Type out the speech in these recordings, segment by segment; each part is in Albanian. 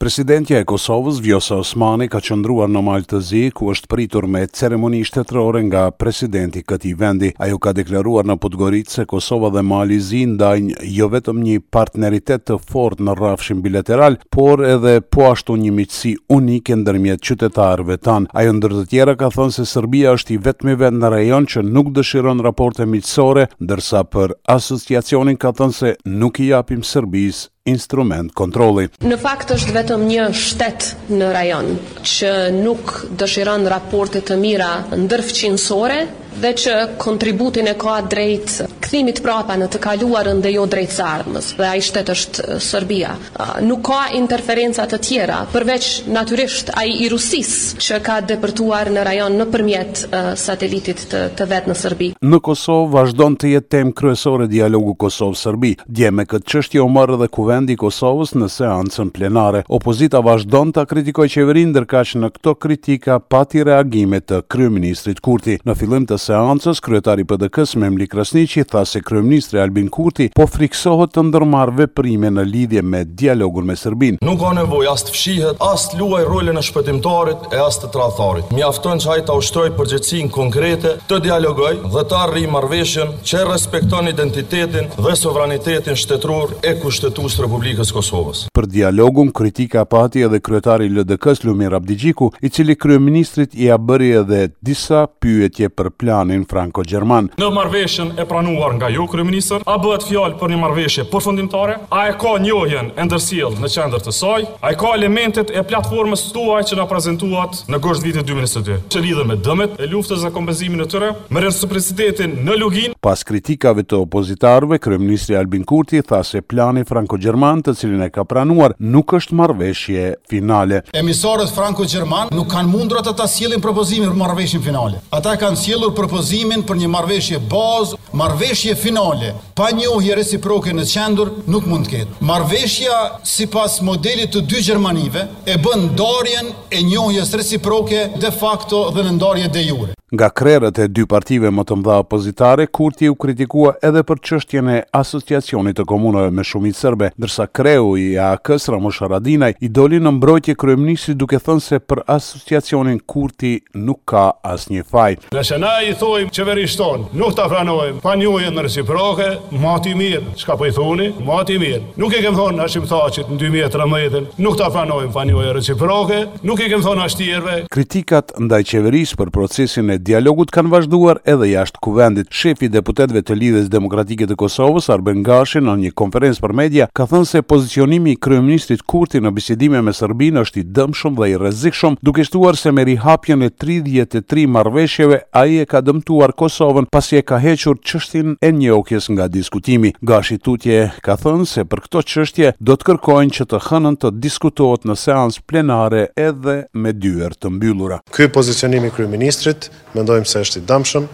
Presidentja e Kosovës, Vjosa Osmani, ka qëndruar në Mal të Zi, ku është pritur me ceremoni shtetërore nga presidenti i këtij vendi. Ajo ka deklaruar në Podgoricë se Kosova dhe Mali i Zi ndajnë jo vetëm një partneritet të fortë në rrafshin bilateral, por edhe po ashtu një si unike ndërmjet qytetarëve tanë. Ajo ndër të tjera ka thënë se Serbia është i vetmi vend në rajon që nuk dëshiron raporte miqësore, ndërsa për Asociacionin ka thënë se nuk i japim Serbisë instrument kontrolli. Në fakt është vetëm një shtet në rajon që nuk dëshiron raporte të mira ndërfqinjësore, dhe që kontributin e ka drejt kthimit prapa në të kaluarën dhe jo drejt së ardhmës dhe ai shtet është Serbia. Nuk ka interferenca të tjera, përveç natyrisht ai i Rusisë që ka depërtuar në rajon nëpërmjet satelitit të të vet në Serbi. Në Kosovë vazhdon të jetë temë kryesore dialogu Kosovë-Serbi, Dje me këtë çështje u mor edhe Kuvendi i Kosovës në seancën plenare. Opozita vazhdon ta kritikojë qeverinë, ndërkaq në këto kritika pati reagime të kryeministrit Kurti. Në fillim të seancës, kryetari i PDK-së, Memli Krasniqi, tha se kryeministri Albin Kurti po frikësohet të ndërmarrë veprime në lidhje me dialogun me Serbinë. Nuk ka nevojë as të fshihet, as të luajë rolin e shpëtimtarit e as të. tradhtarit. Mjafton që ai ta ushtrojë përgjegjësinë konkrete, të dialogojë dhe të arrijë marrëveshjen që e respekton identitetin dhe sovranitetin shtetëror e kushtetues të Republikës së Kosovës. Për dialogun, kritika pati edhe kryetari i LDK-së, Lumir Abdixhiku, i cili kryeministrit ia bëri edhe disa pyetje për planin franko-gjerman. Në marrëveshjen e pranuar nga ju, kryeministër, a bëhet fjalë për një marrëveshje përfundimtare? A e ka njohjen e ndërsjellë në qendër të saj? A e ka elementet e platformës? tuaj që na prezantuat në gusht të vitit dy mijë e njëzet e dy, që lidhen me dëmet e luftës dhe kompenzimin e tyre, me reciprocitetin në Luginë. Pas kritikave të opozitarëve, kryeministri Albin Kurti tha se plani franko-gjerman të cilin e ka pranuar nuk është marrëveshje finale. Emisarët franko-gjermanë nuk kanë mundur ata ta sjellin propozimin për marrëveshjen finale. Ata e kanë sjellur propozimin për një marrëveshje bazë, marrëveshje finale. Pa njohje reciproke në qendër nuk mund të ketë. Marrëveshja sipas modelit të dy Gjermanive e bën ndarjen e njohjes reciproke de facto dhe në ndarje de jure. Nga krerët e dy partive më të mëdha opozitare, Kurti u kritikua edhe për çështjen e Asociacionit të Komunave me shumicë serbe, ndërsa kreu i AAK-së, Ramush Haradinaj, i doli në mbrojtje kryeministrit duke thënë se për sociacionin Kurti nuk ka asnjë faj. Nëse na i thojmë qeverisë tonë nuk ta pranojmë pa njohjen reciproke, ma ti mirë, çka po i thoni, ma ti mirë. Nuk i kem thonë Hashim Thaçit në dy mijë e trembëdhjetë nuk ta pranojmë pa njohje reciproke, nuk i kem thonë as tjerve. Kritikat ndaj qeverisë për procesin e dialogut kanë vazhduar edhe jashtë Kuvendit, shefi i deputetëve të Lidhjes Demokratike të Kosovës, Arben Gashi, në një konferencë për media, ka thënë se pozicionimi i kryeministrit Kurti në bisedime me Serbinë është i dëmshëm dhe i rrezikshëm, duke shtuar se me rihapjen e tridhjetë e tri marrëveshjeve, ai e ka dëmtuar Kosovën pasi e ka hequr çështjen e njohjes nga diskutimi. Gashi tutje ka thënë se për këto çështje do të kërkojnë që të hënën të diskutohet në seancë plenare edhe me dyer të mbyllura. Ky pozicionim i kryeministrit Mendojmë se është i dëmshëm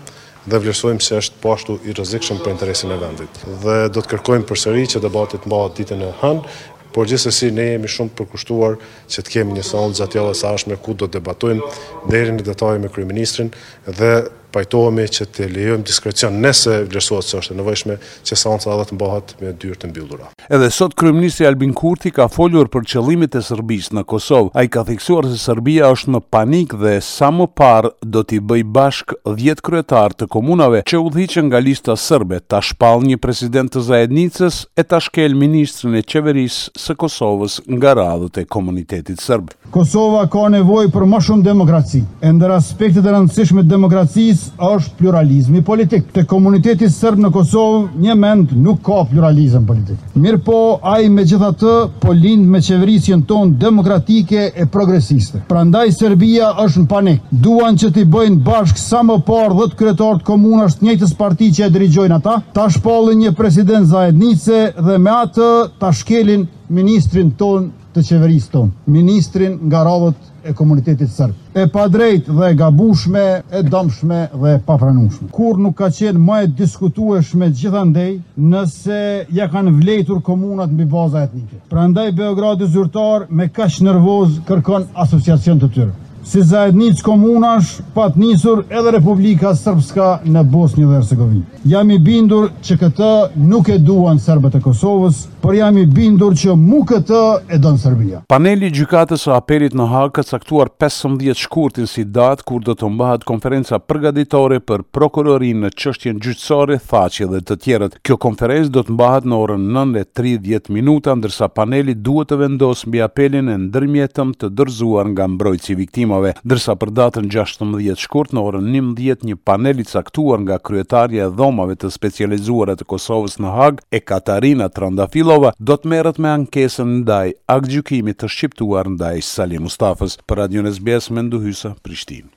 dhe vlerësojmë se është po ashtu i rrezikshëm për interesin e vendit. Dhe do të kërkojmë përsëri që debati të mbahet ditën e hënë, por gjithsesi ne jemi shumë të përkushtuar që të kemi një seancë gjatë javës së ardhshme ku do të debatojmë deri në detaje me kryeministrin dhe pajtohemi që të lejojmë diskrecion nëse vlerësohet se është e nevojshme që seanca edhe të mbahet me dyer të mbyllura. Edhe sot kryeministri Albin Kurti ka folur për qëllimet e Serbisë në Kosovë. Ai ka theksuar se Serbia është në panik dhe sa më parë do t'i bëjë bashkë dhjetë kryetarë të komunave që udhëhiqen nga Lista Serbe, ta shpallë një president të zajednicës e ta shkelë ministrin e Qeverisë së Kosovës nga radhët e komunitetit serb. Kosova ka nevojë për më shumë demokraci, e ndër aspektet e rëndësishme të demokracisë është pluralizmi politik. Te komuniteti serb në Kosovë, njëmend nuk ka pluralizëm politik. Mirëpo, ai megjithatë po lind me qeverisjen tonë demokratike e progresiste. Prandaj Serbia është në panik. Duan që t'i bëjnë bashkë sa më parë dhjetë kryetarë të komunave të së njëjtës parti që e dirigjojnë ata, ta shpallin një president zajednice dhe me atë ta shkelin ministrin tonë të qeverisë tonë, ministrin nga radhët e komunitetit serb. E padrejtë dhe e gabushme, e dëmshme dhe e papranueshme. Kurrë nuk ka qenë më e diskutueshme gjithandej nëse ia kanë vlejtur komunat mbi baza etnike. Prandaj Beogradi zyrtar me kaq nervozë kërkon asociacion të tyre. Si zajednicë komunash pat nisur edhe Republika Srpska në Bosnjë dhe Hercegovinë. Jam i bindur që këtë nuk e duan serbët e Kosovës, por jam i bindur që mu këtë e don Serbia. Paneli i Gjykatës së Apelit në Hagë ka caktuar pesëmbëdhjetë shkurtin si datë kur do të mbahet konferenca përgatitore për prokurorinë në çështjen gjyqësore Thaçi dhe të tjerët. Kjo konferencë do të mbahet në orën nëntë e tridhjetë minuta ndërsa paneli duhet të vendosë mbi apelin e ndërmjetëm të dorëzuar nga mbrojtësi i viktimave. Ndërsa për datën gjashtëmbëdhjetë shkurt në orën njëmbëdhjetë një panel i caktuar nga kryetarja e Dhomave të Specializuara të Kosovës në Hagë, Ekaterina Trandafilova do të merret me ankesën ndaj aktgjykimit të shqiptuar ndaj Salih Mustafës, për Radion SBS Mendu Hysa, Prishtinë.